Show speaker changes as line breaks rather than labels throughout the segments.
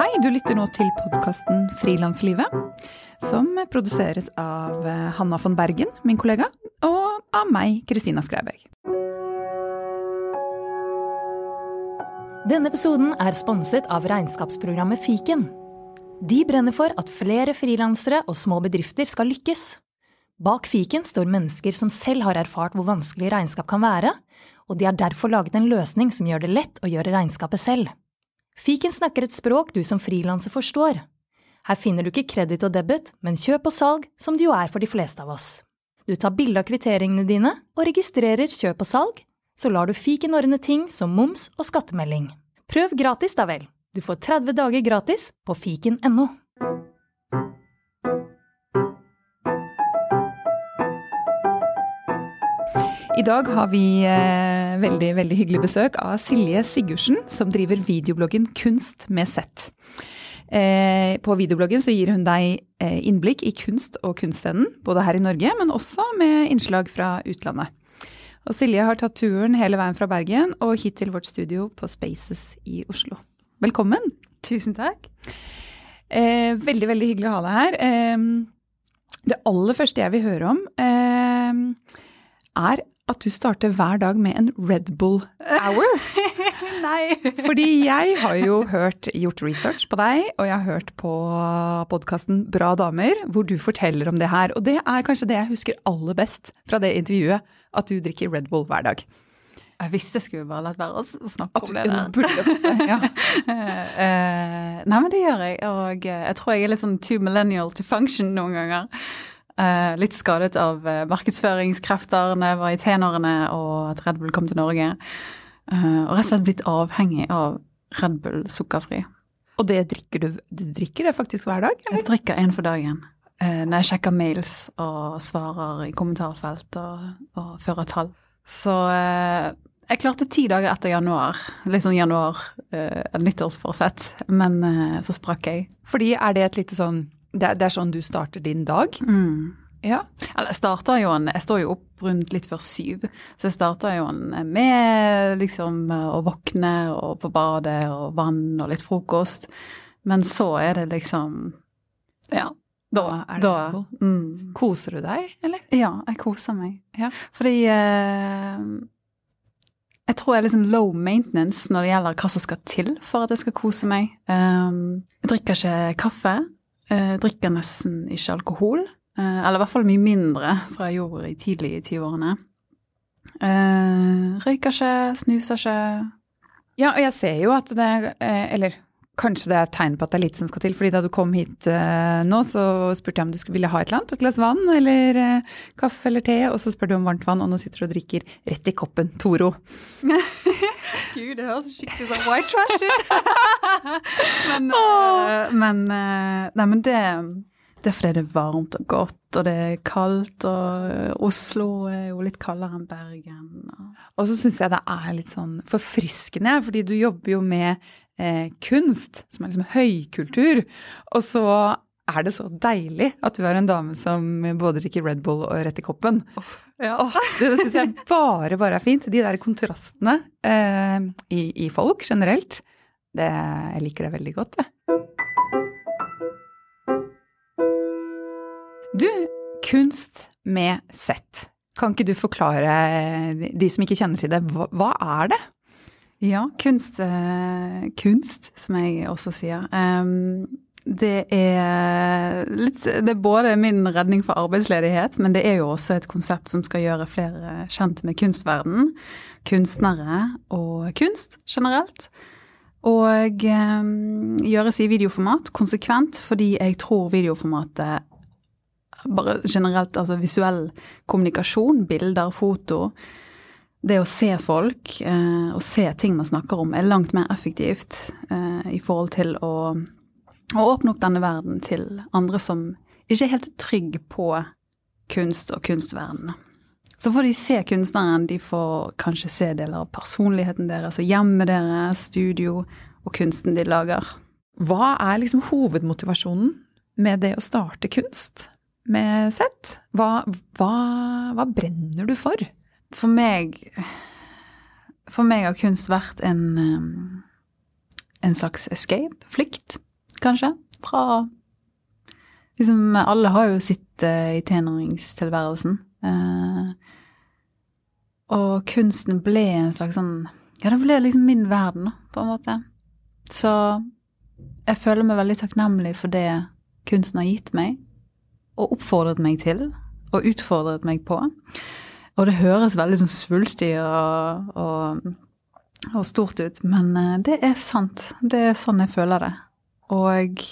Hei, du lytter nå til podkasten Frilanslivet, som produseres av eh, Hanna von Bergen, min kollega, og av meg, Kristina Skreiberg.
Denne episoden er sponset av regnskapsprogrammet Fiken. De brenner for at flere frilansere og små bedrifter skal lykkes. Bak fiken står mennesker som selv har erfart hvor vanskelig regnskap kan være, og de har derfor laget en løsning som gjør det lett å gjøre regnskapet selv. Fiken snakker et språk du som frilanser forstår. Her finner du ikke kreditt og debit, men kjøp og salg, som det jo er for de fleste av oss. Du tar bilde av kvitteringene dine og registrerer kjøp og salg, så lar du fiken ordne ting som moms og skattemelding. Prøv gratis, da vel! Du får 30 dager gratis på fiken.no.
I dag har vi eh, veldig, veldig hyggelig besøk av Silje Sigurdsen, som driver videobloggen Kunst med sett. Eh, på videobloggen så gir hun deg eh, innblikk i kunst og kunstscenen, både her i Norge, men også med innslag fra utlandet. Og Silje har tatt turen hele veien fra Bergen og hit til vårt studio på Spaces i Oslo. Velkommen.
Tusen takk.
Eh, veldig, veldig hyggelig å ha deg her. Eh, det aller første jeg vil høre om, eh, er at du starter hver dag med en Red Bull Hour.
Nei.
Fordi jeg har jo hørt, gjort research på deg, og jeg har hørt på podkasten Bra damer, hvor du forteller om det her. Og det er kanskje det jeg husker aller best fra det intervjuet, at du drikker Red Bull hver dag.
Jeg visste jeg skulle bare latt være å snakke om det der.
ja.
Eh, nei, men det gjør jeg. Og eh, jeg tror jeg er litt sånn too millennial to function noen ganger. Eh, litt skadet av eh, markedsføringskrefter når jeg var i tenårene og at Red Bull kom til Norge. Eh, og rett og slett blitt avhengig av Red Bull sukkerfri.
Og det drikker du Du drikker det faktisk hver dag? Eller?
Jeg drikker én for dagen. når jeg sjekker mails og svarer i kommentarfelt og, og fører tall. Så jeg klarte ti dager etter januar, litt sånn januar, et nyttårsforsett, men så sprakk jeg.
Fordi er det et lite sånn det er, det er sånn du starter din dag?
Mm.
Ja.
Jeg starta jo en Jeg står jo opp rundt litt før syv, så jeg starter jo en med liksom å våkne og på badet og vann og litt frokost. Men så er det liksom Ja. Da,
er det
da mm.
Koser du deg, eller?
Ja, jeg koser meg.
Ja.
Fordi eh, jeg tror jeg er sånn low maintenance når det gjelder hva som skal til for at jeg skal kose meg. Um, jeg drikker ikke kaffe. eh, Jeg drikker nesten ikke alkohol. Eh, eller i hvert fall mye mindre fra jeg gjorde i tidlig i 20-årene. Uh, røyker ikke, snuser ikke.
Ja, og jeg ser jo at det eh, Eller kanskje det er et tegn på at det er litt som skal til. fordi da du kom hit uh, nå, så spurte jeg om du skulle ville ha et eller annet. Et glass vann eller uh, kaffe eller te. Og så spør du om varmt vann, og nå sitter du og drikker rett i koppen Toro.
Gud, det høres skikkelig sånn white trash ut. men, uh, men, eh, nei, men det, det er fordi det er varmt og godt, og det er kaldt, og Oslo er jo litt kaldere enn Bergen. Og...
Så syns jeg det er litt sånn forfriskende, fordi du jobber jo med eh, kunst, som er liksom høykultur. Og så er det så deilig at du er en dame som både drikker Red Bull og rett i koppen. Åh, det syns jeg bare, bare er fint. De der kontrastene eh, i, i folk generelt. Det, jeg liker det veldig godt, jeg. Du, kunst med sett. Kan ikke du forklare de som ikke kjenner til det, hva, hva er det?
Ja, kunst, eh, kunst, som jeg også sier. Det er litt Det er både min redning for arbeidsledighet, men det er jo også et konsept som skal gjøre flere kjent med kunstverden. Kunstnere og kunst generelt. Og gjøres i videoformat konsekvent, fordi jeg tror videoformatet bare generelt, altså visuell kommunikasjon, bilder, foto, det å se folk eh, og se ting man snakker om, er langt mer effektivt eh, i forhold til å, å åpne opp denne verden til andre som ikke er helt trygg på kunst og kunstverden. Så får de se kunstneren, de får kanskje se deler av personligheten deres og hjemmet deres, studio og kunsten de lager.
Hva er liksom hovedmotivasjonen med det å starte kunst med sett? Hva, hva, hva brenner du for?
For meg For meg har kunst vært en, um, en slags escape, flykt. kanskje. Fra Liksom, alle har jo sitt uh, i tenåringstilværelsen. Uh, og kunsten ble en slags sånn Ja, det ble liksom min verden, på en måte. Så jeg føler meg veldig takknemlig for det kunsten har gitt meg, og oppfordret meg til, og utfordret meg på. Og det høres veldig sånn svulstig og, og, og, stort ut, men eh, det er sant. Det er sånn jeg føler det. Og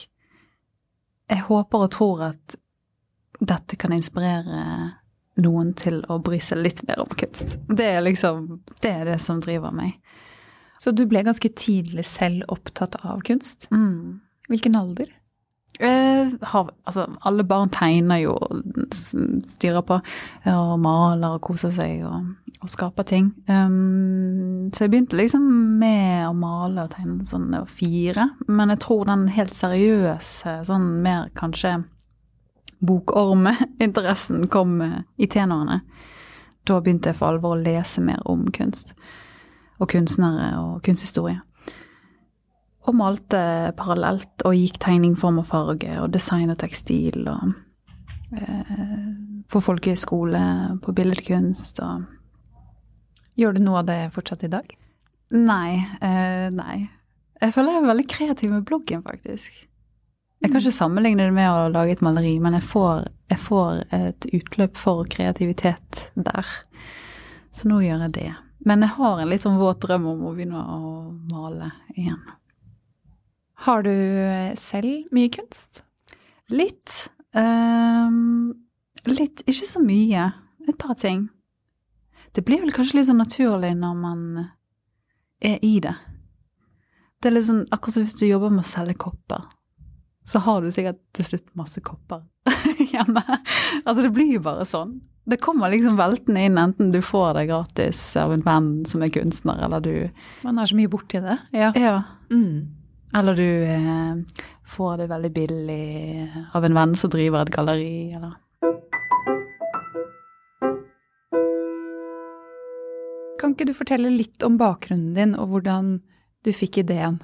jeg håper og tror at dette kan inspirere noen til å bry seg litt mer om kunst. Det er liksom det, er det som driver meg.
Så du ble ganske tidlig selv opptatt av kunst?
Mm.
Hvilken alder?
Uh, har, altså, alle barn tegner jo styrer på og maler og koser seg og, og skaper ting. Um, så jeg begynte liksom med å male og tegne sånn var fire. Men jeg tror den helt seriøse, sånn mer kanskje bokorminteressen kom uh, i tenårene. Da begynte jeg for alvor å lese mer om kunst. Og kunstnere og kunsthistorie og malte parallelt og gikk tegning, form og farge og design og tekstil og eh, på folkehøyskole, på billedkunst og
Gjør du noe av det fortsatt i dag?
Nei. Eh, nei. Jeg føler jeg er veldig kreativ med bloggen, faktisk. Jeg kan ikke sammenligne det med å lage et maleri, men jeg får, jeg får et utløp for kreativitet der. Så nå gjør jeg det. Men jeg har en litt sånn våt drøm om å begynne å male igjen.
Har du selv mye kunst?
Litt. Um, litt, ikke så mye. Et par ting. Det blir vel kanskje litt sånn naturlig når man er i det. Det er litt sånn akkurat som hvis du jobber med å selge kopper. Så har du sikkert til slutt masse kopper hjemme. Altså, det blir jo bare sånn. Det kommer liksom veltende inn, enten du får det gratis av en venn som er kunstner, eller du
Man har så mye borti det.
Ja.
ja. Mm.
Eller du eh, får det veldig billig av en venn som driver et galleri, eller
Kan ikke du fortelle litt om bakgrunnen din, og hvordan du fikk ideen?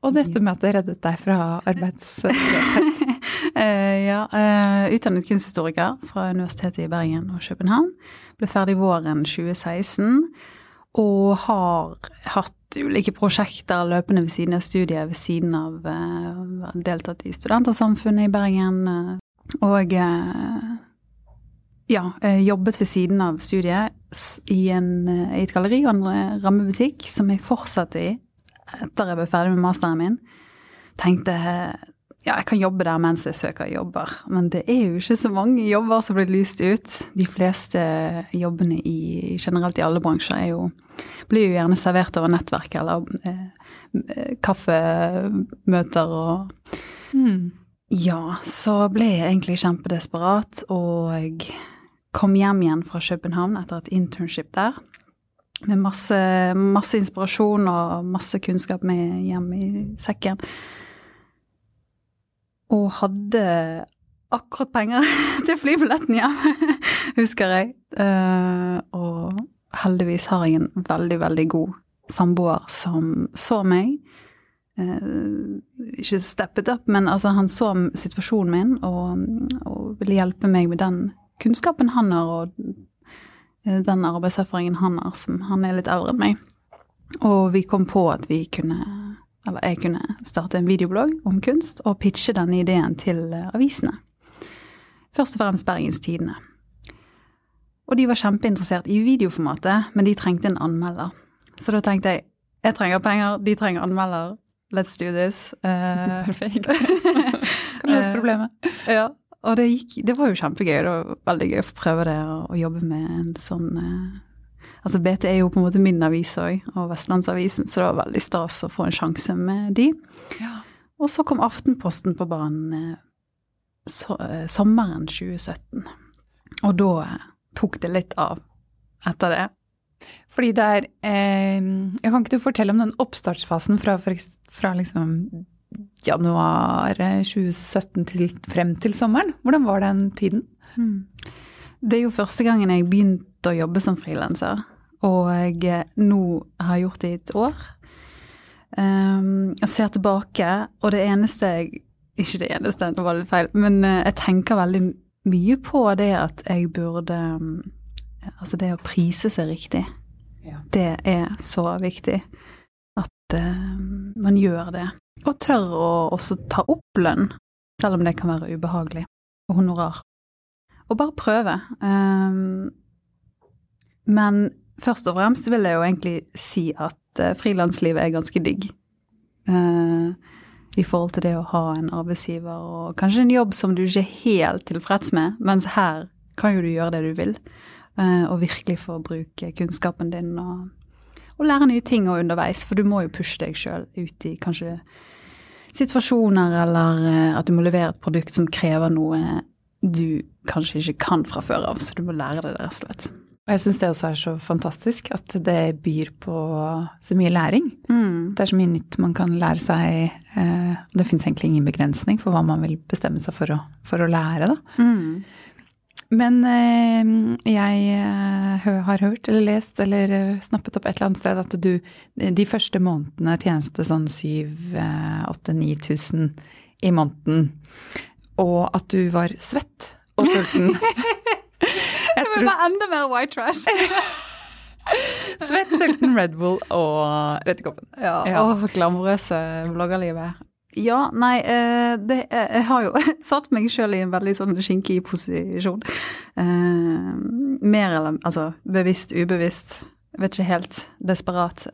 Og dette med at det reddet deg fra arbeidsløshet.
uh, ja, uh, utdannet kunsthistoriker fra Universitetet i Bergen og København. Ble ferdig våren 2016 og har hatt ulike prosjekter løpende ved siden av studiet, ved siden av uh, deltatt i Studentersamfunnet i Bergen. Uh, og uh, ja, jobbet ved siden av studiet i, en, i et galleri og en rammebutikk som jeg fortsatte i etter jeg ble ferdig med masteren min. Tenkte ja, jeg kan jobbe der mens jeg søker jobber. Men det er jo ikke så mange jobber som blir lyst ut. De fleste jobbene i, generelt i alle bransjer er jo, blir jo gjerne servert over nettverk eller eh, eh kaffemøter og
mm.
Ja, så ble jeg egentlig kjempedesperat og kom hjem igjen fra København etter et internship der. Med masse, masse inspirasjon og masse kunnskap med hjem i sekken og hadde akkurat penger til flybilletten hjem, husker jeg. Uh, og heldigvis har jeg en veldig, veldig god samboer som så meg. Uh, ikke steppet opp, men altså han så situasjonen min og, og, ville hjelpe meg med den kunnskapen han har, og uh, den arbeidserfaringen han har, som han er litt eldre enn meg. Og vi kom på at vi kunne eller jeg kunne starte en videoblogg om kunst og pitche denne ideen til eh, avisene. Først og fremst Bergens Tidende. Og de var kjempeinteressert i videoformatet, men de trengte en anmelder. Så da tenkte jeg jeg trenger penger, de trenger anmelder, let's do this.
Uh, Perfekt. kan løse problemet.
Uh, ja, og det, gikk, det var jo kjempegøy. Det var veldig gøy å få prøve det og, jobbe med en sånn uh, Altså BT er jo på en måte min avis òg, og Vestlandsavisen, så det var veldig stas å få en sjanse med de.
Ja.
Og så kom Aftenposten på banen eh, så, eh, sommeren 2017. Og da eh, tok det litt av etter det.
Fordi det er eh, kan ikke du fortelle om den oppstartsfasen fra, fra liksom januar 2017 til frem til sommeren? Hvordan var den tiden?
Mm. Det er jo første gangen jeg begynte å jobbe som frilanser, og nå har jeg gjort det i et år. Um, jeg ser tilbake, og det eneste jeg ikke det eneste, det var litt feil. Men eh, jeg tenker veldig mye på det at jeg burde mm, Altså det å prise seg riktig.
Ja.
Det er så viktig at eh, man gjør det. Og tør å også ta opp lønn, selv om det kan være ubehagelig. Og honorar. Og bare prøve. Um, men først og fremst vil jeg jo egentlig si at uh, frilanslivet er ganske digg. Uh, I forhold til det å ha en arbeidsgiver og kanskje en jobb som du ikke er helt tilfreds med, mens her kan jo du gjøre det du vil. Uh, og virkelig få bruke kunnskapen din og, og lære nye ting og underveis. For du må jo pushe deg sjøl ut i kanskje situasjoner, eller at du må levere et produkt som krever noe du kanskje ikke kan fra før av, så du må lære det rett og slett.
Og jeg syns det også er så fantastisk at det byr på så mye læring. Det er så mye nytt man kan lære seg. Og det fins egentlig ingen begrensning for hva man vil bestemme seg for å, for å lære, da. Men eh, jeg eh, har hørt eller lest eller eh, snappet opp et eller annet sted at du de første månedene tjeneste sånn 7000-8000-9000 i måneden. Og at du var svett og sulten. Jeg tror
bare enda mer white trash.
Svett, sulten, Red Bull og rett i koppen.
Ja,
Ja.
og glamorøse bloggerlivet. Ja, nei, eh, det, eh, jeg har jo satt meg sjøl i en veldig sånn skinkig posisjon. Eh, mer eller altså bevisst, ubevisst, vet ikke helt, desperat.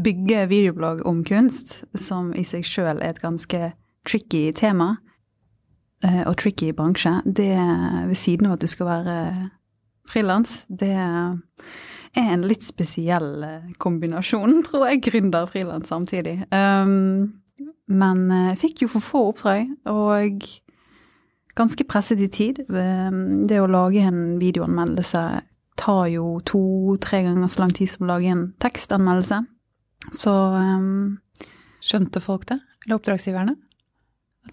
Bygge videoblogg om kunst, som i seg sjøl er et ganske tricky tema, eh, og tricky bransje, det ved siden av at du skal være frilans, det er en litt spesiell eh, kombinasjon, tror jeg. Gründer og frilans samtidig. Um, men jeg fikk jo for få oppdrag, og ganske presset i tid. Um, det å lage en videoanmeldelse tar jo to-tre ganger så lang tid som å lage en tekstanmeldelse. Så um,
Skjønte folk det? Eller oppdragsgiverne?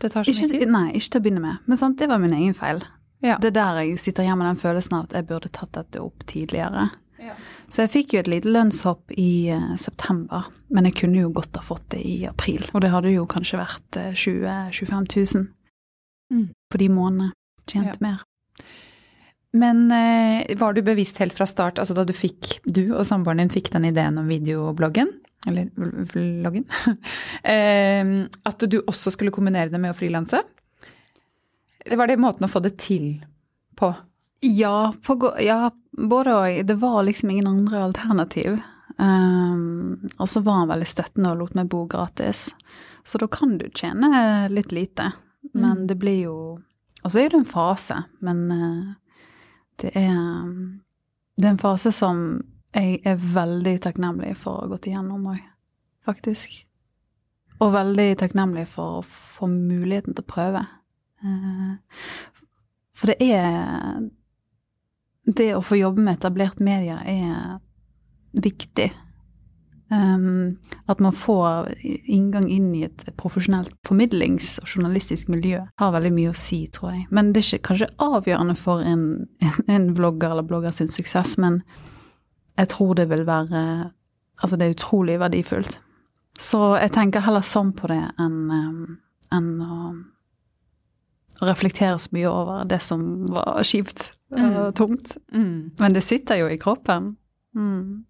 Det tar mye
ikke,
tid?
Nei, ikke til å begynne med. Men sant, det var min egen feil.
Ja.
Det er der jeg sitter igjen med den følelsen av at jeg burde tatt dette opp tidligere.
Ja.
Så jeg fikk jo et lite lønnshopp i uh, september, men jeg kunne jo godt ha fått det i april. Og det hadde jo kanskje vært uh, 20 000-25 000
Mm.
på de månedene. Tjent
Ja.
mer.
Men uh, var du bevisst helt fra start, altså da du fikk, du og samboeren din fikk den ideen om videobloggen, eller vloggen, eh, at du også skulle kombinere det med å frilanse? Var det måten å få det til på?
Ja, på, ja, både og. Det var liksom ingen andre alternativ. Um, og så var han veldig støttende og lot meg bo gratis. Så da kan du tjene litt lite. Men
Mm.
det blir jo Og så er det en fase, men eh, det er Det er en fase som jeg er veldig takknemlig for å ha gått igjennom òg, faktisk. Og veldig takknemlig for å få muligheten til å prøve. Eh, For det er Det å få jobbe med etablert media er viktig. At man får inngang inn i et profesjonelt formidlings- og journalistisk miljø, har veldig mye å si, tror jeg. Men det er ikke kanskje avgjørende for en, en, en blogger eller blogger sin suksess, men jeg tror det vil være Altså, det er utrolig verdifullt. Så jeg tenker heller sånn på det enn um, enn å reflektere så mye over det som var kjipt og
Mm.
tungt. Men det sitter jo i kroppen. Mm.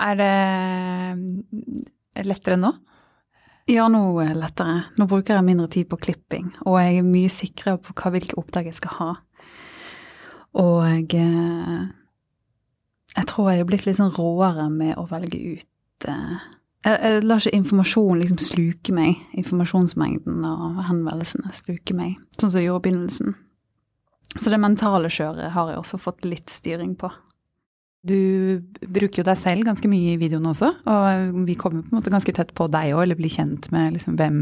Er det lettere nå?
Ja, nå er det lettere. Nå bruker jeg mindre tid på klipping, og jeg er mye sikrere på hva, hvilke oppdrag jeg skal ha. Og jeg, eh, jeg tror jeg er blitt litt sånn råere med å velge ut eh, jeg, jeg lar ikke informasjon liksom sluke meg. Informasjonsmengden og henvendelsene sluke meg, sånn som jeg gjorde i begynnelsen. Så det mentale kjøret har jeg også fått litt styring på.
Du bruker jo deg selv ganske mye i videoene også, og vi kommer på en måte ganske tett på deg òg, eller blir kjent med liksom hvem,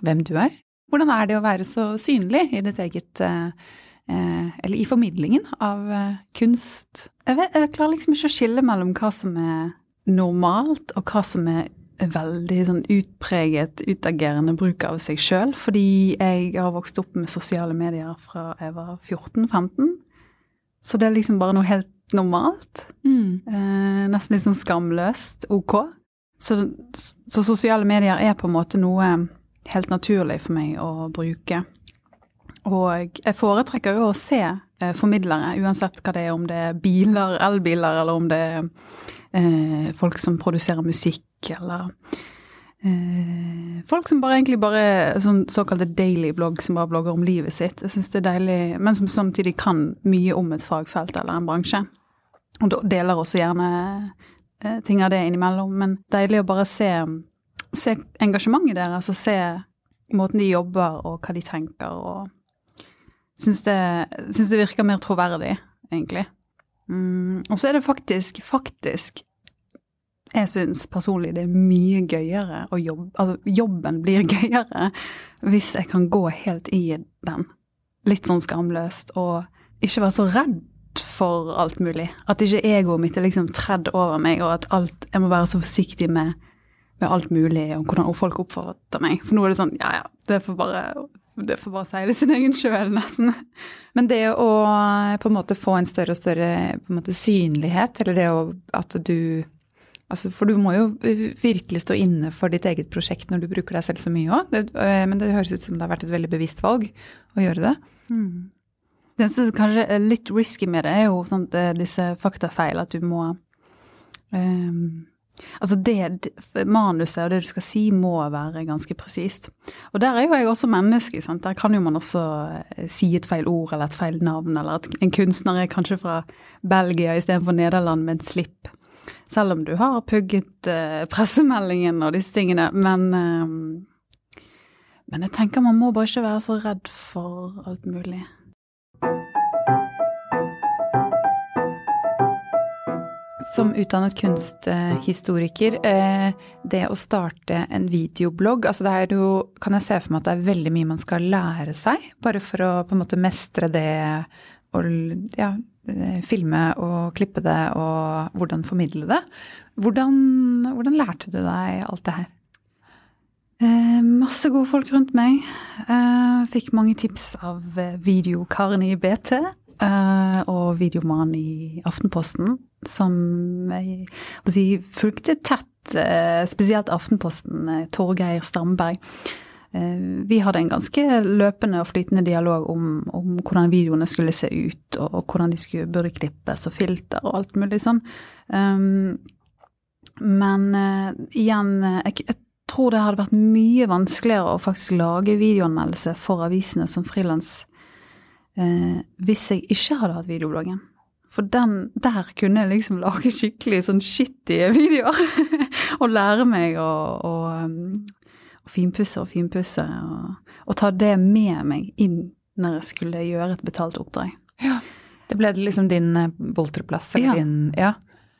hvem du er. Hvordan er det å være så synlig i ditt eget eh, eh, Eller i formidlingen av eh, kunst?
Jeg, vet, jeg klarer liksom ikke å skille mellom hva som er normalt, og hva som er veldig sånn utpreget, utagerende bruk av seg sjøl. Fordi jeg har vokst opp med sosiale medier fra jeg var 14-15. Så det er liksom bare noe helt normalt. Eh, nesten litt sånn skamløst ok. Så, så sosiale medier er på en måte noe helt naturlig for meg å bruke. Og jeg foretrekker jo å se eh, formidlere, uansett hva det er, om det er biler, elbiler, eller om det er eh, folk som produserer musikk, eller eh, folk som bare egentlig bare sånn såkalte daily blogg, som bare blogger om livet sitt. Jeg syns det er deilig, men som samtidig kan mye om et fagfelt eller en bransje. Og deler også gjerne eh, ting av det innimellom, men deilig å bare se, se engasjementet deres, og se måten de jobber og hva de tenker. og Syns det, syns det virker mer troverdig, egentlig. Mm, og så er det faktisk, faktisk Jeg syns personlig det er mye gøyere å jobbe Altså, jobben blir gøyere hvis jeg kan gå helt i den. Litt sånn skamløst, og ikke være så redd for alt mulig. At ikke egoet mitt er liksom tredd over meg, og at alt Jeg må være så forsiktig med, med alt mulig, og hvordan folk oppfatter meg. For nå er det sånn, ja ja, det får bare det får bare seile sin egen sjø, nesten.
Men det å på en måte få en større og større måte, synlighet, eller det å, at du altså, For du må jo virkelig stå inne for ditt eget prosjekt når du bruker deg selv så mye òg. Øh, men det høres ut som det har vært et veldig bevisst valg å gjøre det. Mm.
Det som kanskje er litt risky med det, er jo sånn disse faktafeil, at du må um, Altså det, Manuset og det du skal si, må være ganske presist. Og der er jo jeg også menneske. Sant? Der kan jo man også eh, si et feil ord eller et feil navn, eller at en kunstner er kanskje fra Belgia istedenfor Nederland med en slipp. Selv om du har pugget eh, pressemeldingen og disse tingene. Men, eh, men jeg tenker man må bare ikke være så redd for alt mulig.
Som utdannet kunsthistoriker, eh, det å starte en videoblogg altså det er jo, Kan jeg se for meg at det er veldig mye man skal lære seg, bare for å på en måte mestre det å ja, filme og klippe det og hvordan formidle det. Hvordan, hvordan lærte du deg alt det her?
Eh, masse gode folk rundt meg. Eh, fikk mange tips av videokaren i BT. Uh, og videomann i Aftenposten, som jeg må fulgte tett, uh, spesielt Aftenposten, uh, Torgeir Stamberg. vi hadde en ganske løpende og flytende dialog om, om, hvordan videoene skulle se ut, og hvordan de skulle, burde klippes, og filter og alt mulig sånn. Um, men igjen, jeg, jeg tror det hadde vært mye vanskeligere å faktisk lage videoanmeldelse for avisene som frilans eh, hvis jeg ikke hadde hatt videobloggen. For den, der kunne jeg liksom lage skikkelig sånn shitty videoer. og lære meg å, å, um, å, finpusse og finpusse. Og, og, ta det med meg inn når jeg skulle gjøre et betalt oppdrag.
Ja. Det ble liksom din eh, boltreplass?
Eller
ja. din Ja.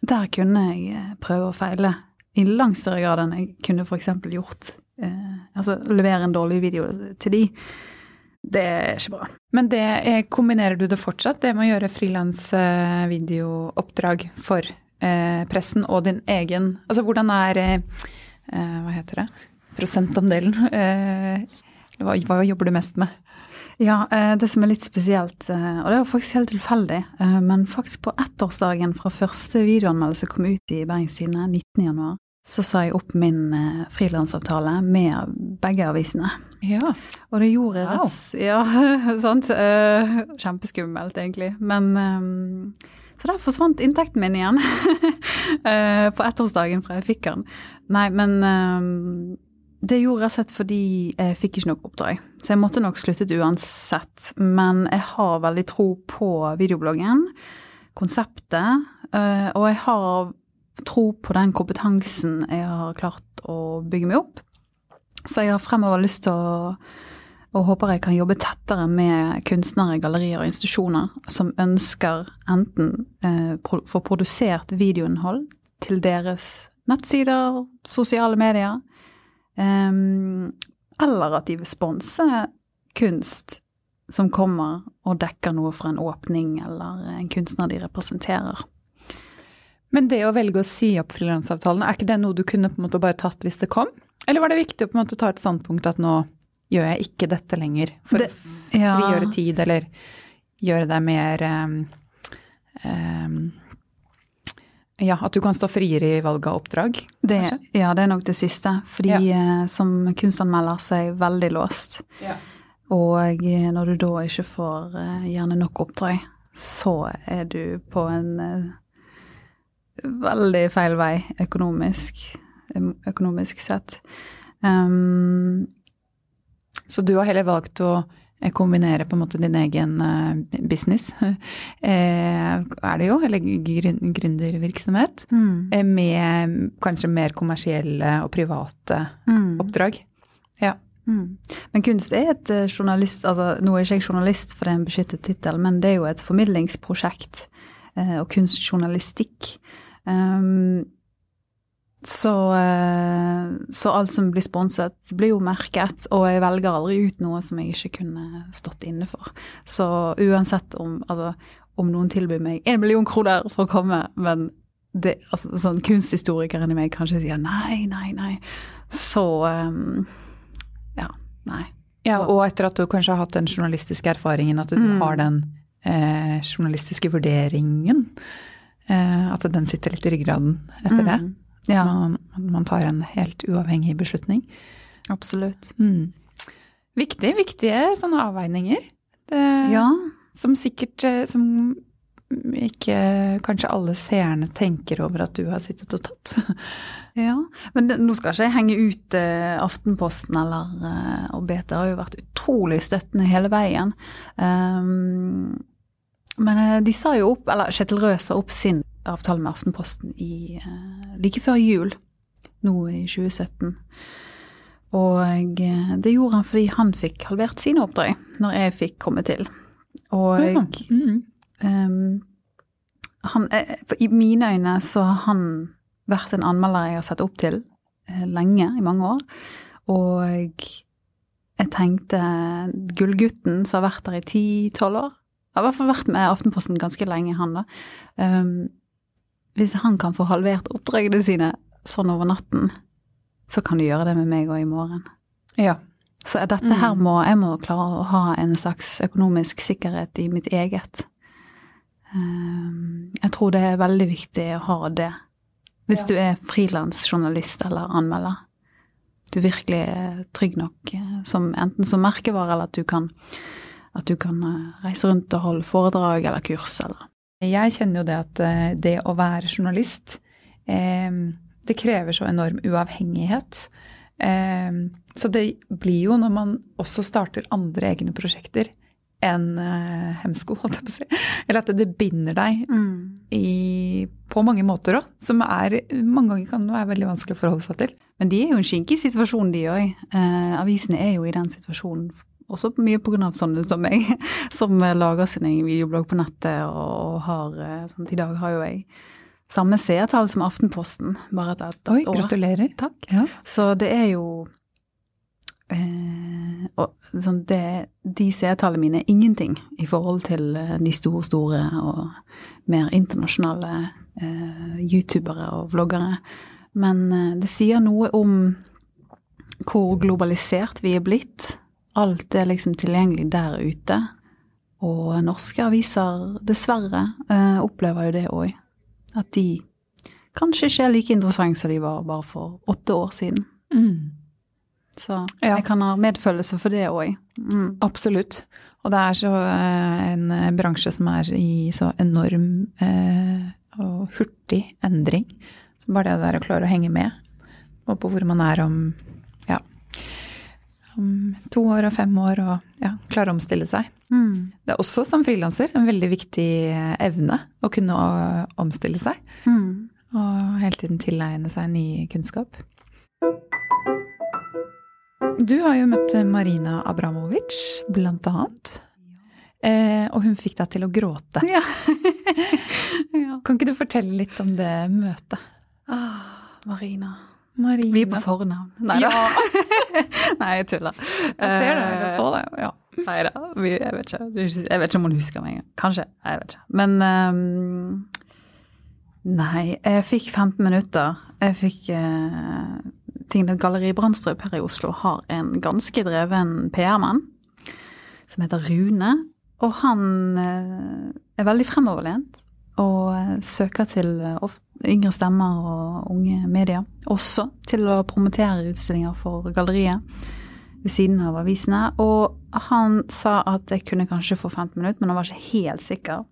Der kunne jeg eh, prøve og feile i langt større grad enn jeg kunne f.eks. gjort. Eh, altså levere en dårlig video til de. Det er ikke bra.
Men det, eh, kombinerer du det fortsatt, det med å gjøre frilans-videooppdrag eh, for eh, pressen og din egen Altså hvordan er eh, eh Hva heter det? Prosentandelen? Eh, hva, hva, jobber du mest med?
Ja, det som er litt spesielt, og det var faktisk helt tilfeldig, men faktisk på ettårsdagen fra første videoanmeldelse kom ut i Bergens Tidende, 19.1, så sa jeg opp min eh, frilansavtale med begge avisene.
Ja.
Og det gjorde jeg wow. Ja, sant. Eh, kjempeskummelt, egentlig. Men eh, Så der forsvant inntekten min igjen. eh, på ettårsdagen fra jeg fikk den. Nei, men det gjorde jeg slett fordi jeg fikk ikke nok oppdrag. Så jeg måtte nok sluttet uansett. Men jeg har veldig tro på videobloggen, konseptet, og jeg har tro på den kompetansen jeg har klart å bygge meg opp. Så jeg har fremover lyst til å og håper jeg kan jobbe tettere med kunstnere, gallerier og institusjoner som ønsker enten eh, få produsert videoinnhold til deres nettsider, sosiale medier, eh, eller at de vil sponse kunst som kommer og dekker noe fra en åpning eller en kunstner de representerer.
Men det å velge å si opp frilansavtalen, er ikke det noe du kunne på en måte bare tatt hvis det kom? Eller var det viktig å på en måte ta et standpunkt at nå gjør jeg ikke dette lenger, for det, ja. å frigjøre tid, eller gjøre deg mer um, um, Ja, at du kan stå friere i valget av oppdrag?
Det, ja, det er nok det siste. Fordi eh, som kunstanmelder så er jeg veldig låst.
Ja.
Og eh, når du da ikke får eh, gjerne nok oppdrag, så er du på en eh, veldig feil vei økonomisk, økonomisk sett. Um,
Så du har heller valgt å eh, kombinere på en måte din egen eh, business, eh, er det jo, eller grün- gründervirksomhet,
mm,
med kanskje mer kommersielle og private
mm.
oppdrag. Ja.
Mm. Men kunst er et journalist altså Nå er ikke jeg journalist, for det er en beskyttet tittel, men det er jo et formidlingsprosjekt og kunstjournalistikk. Um, så, eh, så alt som blir sponset, blir jo merket, og jeg velger aldri ut noe som jeg ikke kunne stått inne for. Så uansett om, altså, om noen tilbyr meg en million kroner for å komme, men det, altså, sånn kunsthistorikeren i meg kanskje sier nei, nei, nei, så um, ja, nei.
ja, og etter at du kanskje har hatt den journalistiske erfaringen, at du
Mm.
har den eh, journalistiske vurderingen, eh, at den sitter litt i ryggraden etter det.
Mm. Ja,
Man, man tar en helt uavhengig beslutning.
absolutt.
Mm. Viktig, viktige sånne avveininger. Det,
Ja.
Som sikkert eh, Som ikke kanskje alle seerne tenker over at du har sittet og tatt.
ja. Men det, nå skal ikke jeg henge ut eh, Aftenposten eller eh, og BT har jo vært utrolig støttende hele veien. Um, men eh, de sa jo opp, eller Kjetil Røe sa opp sin avtale med Aftenposten i, eh, like før jul, nå i 2017. Og eh, det gjorde han fordi han fikk halvert sine oppdrag når jeg fikk komme til. Og
Mm.
Um, han, I mine øyne så har han vært en anmelder jeg har sett opp til lenge, i mange år. Og jeg tenkte Gullgutten som har vært der i ti-tolv år Har i hvert fall vært med Aftenposten ganske lenge, han da. Um, hvis han kan få halvert oppdragene sine sånn over natten, så kan du gjøre det med meg òg i morgen.
Ja.
Så dette her
Mm.
må jeg må klare å ha en slags økonomisk sikkerhet i mitt eget. Um, Jeg tror det er veldig viktig å ha det. Hvis du er frilansjournalist eller anmelder. Du virkelig er trygg nok eh, som, enten som merkevare, eller at du kan, at du kan eh, reise rundt og holde foredrag eller kurs eller
Jeg kjenner jo det at eh, det å være journalist, eh, det krever så enorm uavhengighet. Eh, så det blir jo når man også starter andre egne prosjekter, en eh, hemsko, holdt jeg på å si. Eller at det binder deg i, på mange måter òg, som er mange ganger kan være veldig vanskelig å forholde seg til.
Men de er jo en skinkig situasjon, de òg. Eh, avisene er jo i den situasjonen. Også mye pga. sånne som meg, som lager sin egen videoblogg på nettet og, har eh, sånn, I dag har jo jeg samme seertall som Aftenposten, bare etter et,
Oi,
år.
gratulerer.
Takk.
Ja.
Så det er jo eh, og, sånn, det, De seertallene mine er ingenting i forhold til eh, de store, store og mer internasjonale eh, youtubere og vloggere. Men eh, det sier noe om hvor globalisert vi er blitt. Alt er liksom tilgjengelig der ute. Og norske aviser, dessverre, eh, opplever jo det òg. At de kanskje ikke er like interessante som de var bare for åtte år siden.
Mm.
Så
Ja.
jeg kan ha medfølelse for det òg. Mm.
Absolutt. Og det er så eh, en eh, bransje som er i så enorm eh, og hurtig endring. Så bare det der å klare å henge med, og på hvor man er om om to år og fem år, og ja, klare å omstille seg.
Mm.
Det er også som frilanser en veldig viktig eh, evne å kunne omstille seg.
Mm.
Og hele tiden tilegne seg ny kunnskap. Du har jo møtt Marina Abramovic, blant annet. Eh, og hun fikk deg til å gråte.
Ja. ja.
Kan ikke du fortelle litt om det møtet?
Ah, Marina.
Marina.
Vi er på fornavn. Nei da. Nei, jeg tuller.
Jeg ser det. Jeg så det. Ja.
Nei da, jeg vet ikke. Jeg vet ikke om hun husker meg. Kanskje. Jeg vet ikke. Men um, Nei, jeg fikk 15 minutter. Jeg fikk uh, at Galleri Brandstrup her i Oslo har en ganske dreven PR-mann som heter Rune. Og han uh, er veldig fremoverlent og eh, søker til eh, yngre stemmer og unge medier. Også til å promotere utstillinger for galleriet ved siden av avisene. Og han sa at jeg kunne kanskje få 15 minutter, men han var ikke helt sikker.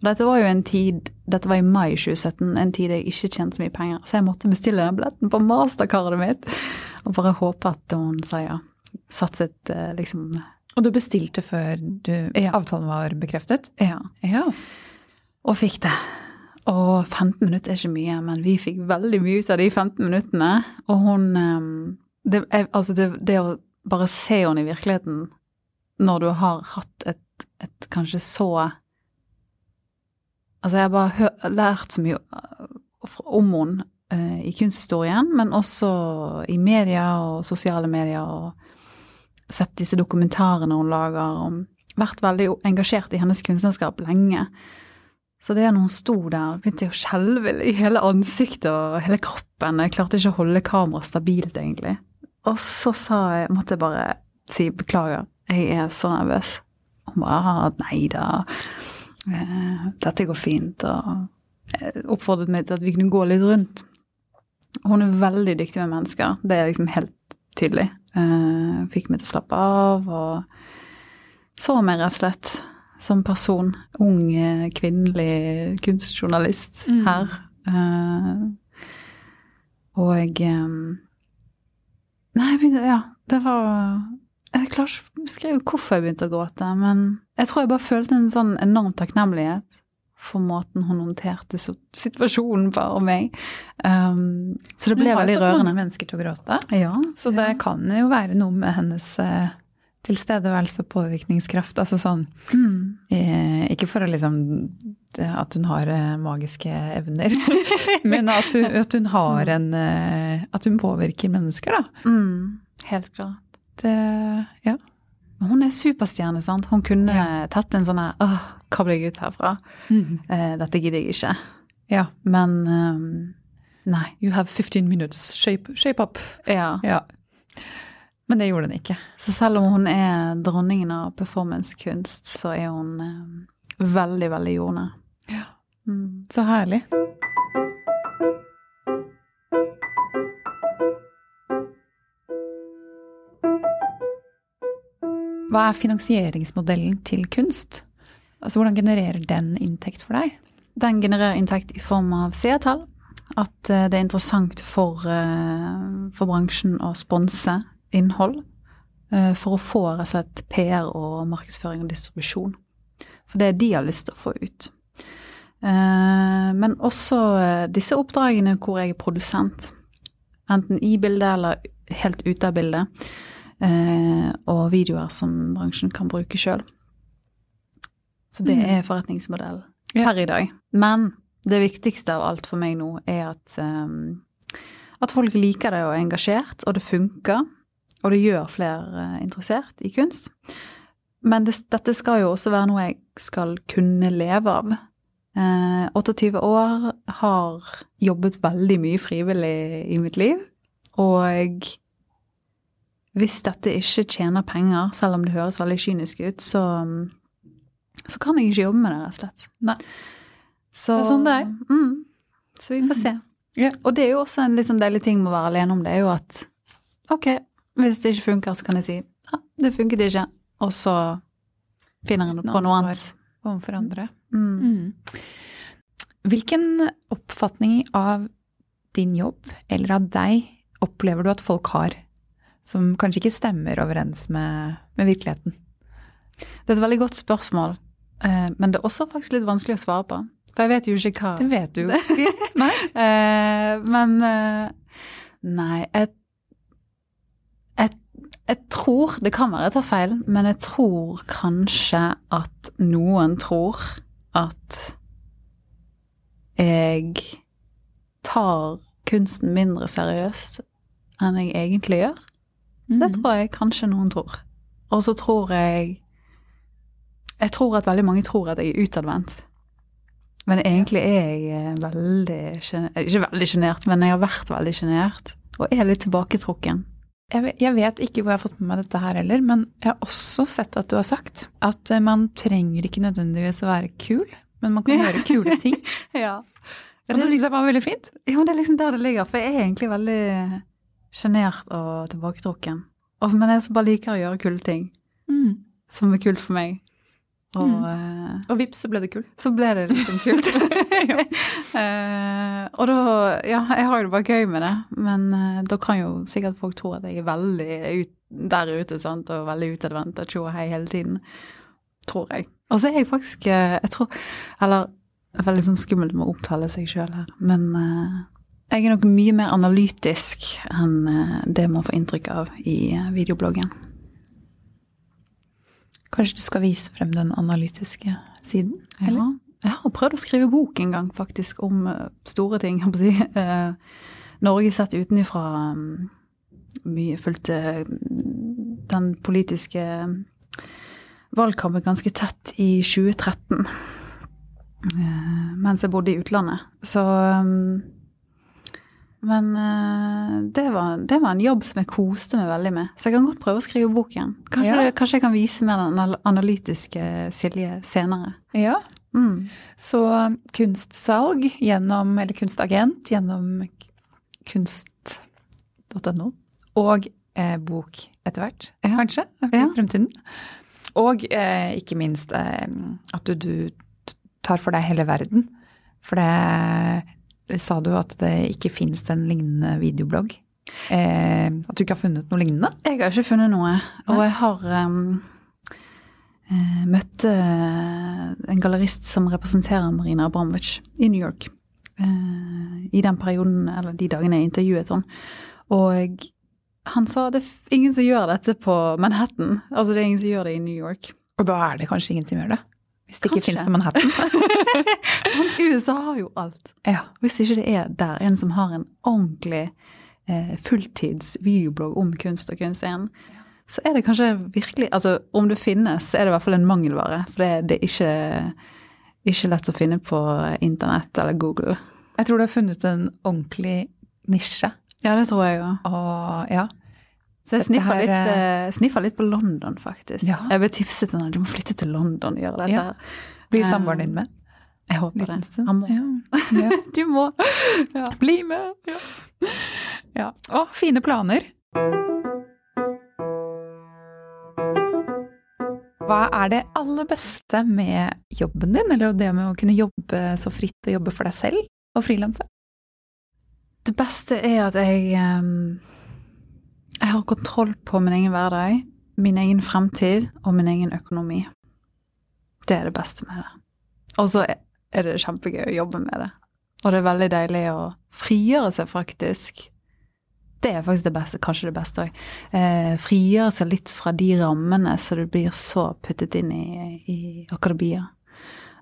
Og dette var jo en tid, dette var i mai 2017, en tid jeg ikke tjente så mye penger. Så jeg måtte bestille den billetten på mastercardet mitt. Og bare håpe at hun sa ja. Satset eh, liksom
Og du bestilte før du,
Ja.
avtalen var bekreftet?
Ja.
Ja.
Og fikk det. Og 15 minutter er ikke mye, men vi fikk veldig mye ut av de 15 minuttene. Og hun eh, det, Altså, det, det å bare se henne i virkeligheten når du har hatt et, et kanskje så Altså, jeg har bare hør, lært så mye uh, om henne eh, i kunsthistorien, men også i media og sosiale medier, og sett disse dokumentarene hun lager, og vært veldig engasjert i hennes kunstnerskap lenge. Så det når hun sto der, begynte jeg å skjelve i hele ansiktet og hele kroppen. Jeg klarte ikke å holde kameraet stabilt, egentlig. Og så sa jeg, måtte jeg bare si beklager, jeg er så nervøs. Hun bare «Ah, nei da, eh, dette går fint. Og oppfordret meg til at vi kunne gå litt rundt. Hun er veldig dyktig med mennesker, det er liksom helt tydelig. Eh, fikk meg til å slappe av og så meg rett og slett som person. Ung, eh, kvinnelig kunstjournalist
Mm.
her. Uh, og eh, Nei, ja, det var Jeg klarer ikke å beskrive hvorfor jeg begynte å gråte, men jeg tror jeg bare følte en sånn enorm takknemlighet for måten hun håndterte situasjonen på og meg. Um, så det ble
Hun har
veldig
fått mange
rørende.
mennesker til å gråte.
Ja,
Så det kan jo være noe med hennes eh, tilstedeværelse og påvirkningskraft. Altså sånn
mm.
eh, Ikke for å liksom At hun har eh, magiske evner, men at hun, at hun har en eh, At hun påvirker mennesker, da.
Mm. Helt klart.
Det, ja.
Hun er superstjerne, sant. Hun kunne tatt en sånn her Åh, hva blir jeg ut herfra? Eh, dette gidder jeg ikke.
ja.
Men um, nei.
You have 15 minutes. Shape, shape up.
Ja.
Ja. Men det gjorde den ikke.
Så selv om hun er dronningen av performancekunst, så er hun eh, veldig, veldig jordnær.
Ja.
Mm.
Så herlig. Hva er finansieringsmodellen til kunst? Altså Hvordan genererer den inntekt for deg?
Den genererer inntekt i form av seertall. At eh, det er interessant for, eh, for bransjen å sponse innhold. eh, For å få rett PR og markedsføring og distribusjon. For det er de har lyst til å få ut. Eh, Men også eh, disse oppdragene hvor jeg er produsent. Enten i bildet eller helt ute av bildet. Og videoer som bransjen kan bruke sjøl. Så det
Mm.
er forretningsmodellen per i dag. Men det viktigste av alt for meg nå er at, at folk liker det og er engasjert, og det funker. Og det gjør flere eh, interessert i kunst. Men det, dette skal jo også være noe jeg skal kunne leve av. Eh, 28 år, har jobbet veldig mye frivillig i mitt liv. Og hvis dette ikke tjener penger, selv om det høres veldig kynisk ut, så, så kan jeg ikke jobbe med det, rett og slett.
Nei.
Så,
Det er sånn det er.
Mm, så vi får se.
Ja.
Og det er jo også en litt sånn deilig ting med å være alene om det, er jo at ok, hvis det ikke funker, så kan jeg si ja, det funket ikke, og så finner
Uten
på noe annet.
Overfor andre.
Mm.
Mm. Hvilken oppfatning av din jobb, eller av deg, opplever du at folk har, som kanskje ikke stemmer overens med, med virkeligheten?
Det er et veldig godt spørsmål, eh, men det er også faktisk litt vanskelig å svare på. For jeg vet jo ikke hva
Det vet du jo ikke. Nei.
Eh, men eh, Nei, jeg, jeg, tror Det kan være jeg tar feil, men jeg tror kanskje at noen tror at jeg tar kunsten mindre seriøst enn jeg egentlig gjør. Det
Mm.
tror jeg kanskje noen tror. Og så tror jeg Jeg tror at veldig mange tror at jeg er utadvendt. Men egentlig er jeg eh, veldig Ikke veldig sjenert, men jeg har vært veldig sjenert. Og er litt tilbaketrukken.
Jeg vet, ikke hvor jeg har fått med meg dette her heller, men jeg har også sett at du har sagt at eh, man trenger ikke nødvendigvis å være kul, men man kan
Ja.
gjøre kule ting.
Ja.
Og det syns jeg var veldig fint.
Ja, men det er liksom der det ligger. For jeg er egentlig veldig sjenert og tilbaketrukken. Men jeg bare liker å gjøre kule ting
Mm.
som er kult for meg. Og,
Mm.
eh,
Og vips, så ble det kult.
så ble det liksom kult. uh, og da Ja, jeg har jo det bare gøy med det, men uh, da kan jo sikkert folk tro at jeg er veldig ut, der ute sant, og veldig utadvendt og tjo og hei hele tiden. Tror jeg. Og så er jeg faktisk uh, Jeg tror Eller det er veldig sånn skummelt med å opptale seg sjøl her, men jeg er nok mye mer analytisk enn det man får inntrykk av i videobloggen.
Kanskje du skal vise frem den analytiske siden? Eller?
Ja. Jeg har prøvd å skrive bok en gang, faktisk, om eh, store ting. Si. Eh, Norge sett utenfra um, mye fulgte mm, den politiske valgkampen ganske tett i 2013. eh, mens jeg bodde i utlandet. Så um, Men uh, det, var, det var en jobb som jeg koste meg veldig med. Så jeg kan godt prøve å skrive bok igjen. Kanskje,
Ja.
kanskje jeg kan vise mer den analytiske Silje senere.
Ja.
Mm.
Så kunstsalg gjennom, eller kunstagent gjennom kunst.no, og eh, bok etter hvert,
Ja.
kanskje, i
Ja.
fremtiden. Og eh, ikke minst eh, at du, du tar for deg hele verden. For det sa du at det ikke finnes en lignende videoblogg. Eh, at du ikke har funnet noe lignende?
Jeg har ikke funnet noe, og
Nei.
jeg har um, møtt eh, en gallerist som representerer Marina Abramovic i New York. eh, I den perioden, eller de dagene jeg intervjuet henne. Og han sa det er ingen som gjør dette på Manhattan. Altså det er ingen som gjør det i New York.
Og da er det kanskje ingen som gjør det? Hvis det ikke fins på Manhattan?
USA har jo alt.
ja.
Hvis ikke det er der en som har en ordentlig eh, fulltids videoblogg om kunst og kunst igjen, så er det kanskje virkelig Altså om det finnes, så er det i hvert fall en mangelvare. For det, det er ikke, ikke lett å finne på internett eller Google.
Jeg tror du har funnet en ordentlig nisje.
Ja, det tror jeg.
Og ja.
Så jeg
sniffa
litt,
eh,
eh, litt på London, faktisk.
Ja.
Jeg ble tipset til henne du må flytte til London og gjøre dette.
Ja. Blir
Eh,
samboeren din med?
Jeg håper
Liten
det.
stund?
Han må.
Ja. ja.
Du må.
Bli med! Ja. ja. Å, fine planer. Hva er det aller beste med jobben din, eller det med å kunne jobbe så fritt og jobbe for deg selv og frilanse?
Det beste er at jeg ehm, Jeg har kontroll på min egen hverdag, min egen fremtid og min egen økonomi. Det er det beste med det. Og så er det kjempegøy å jobbe med det. Og det er veldig deilig å frigjøre seg, faktisk. Det er faktisk det beste, kanskje det beste òg. Eh, frigjøre seg litt fra de rammene så du blir så puttet inn i, i akademia.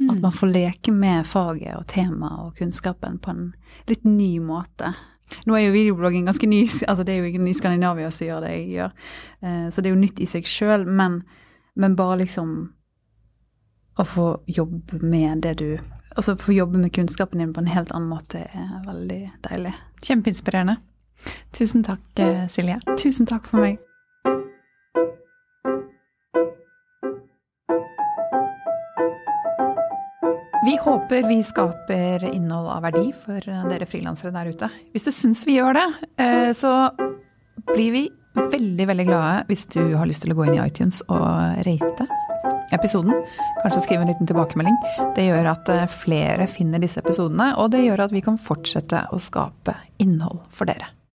At man får leke med faget og temaet og kunnskapen på en litt ny måte. Nå er jo videoblogging ganske ny, altså det er jo ingen i Skandinavia som gjør det jeg gjør, eh, så det er jo nytt i seg sjøl, men, men bare liksom å få jobbe med det du Altså få jobbe med kunnskapen din på en helt annen måte er veldig deilig.
Kjempeinspirerende. Tusen takk, eh, Silje.
Tusen takk for meg.
Vi håper vi skaper innhold av verdi for dere frilansere der ute. Hvis du syns vi gjør det, eh, så blir vi veldig, veldig glade hvis du har lyst til å gå inn i iTunes og rate episoden. Kanskje skrive en liten tilbakemelding. Det gjør at eh, flere finner disse episodene, og det gjør at vi kan fortsette å skape innhold for dere.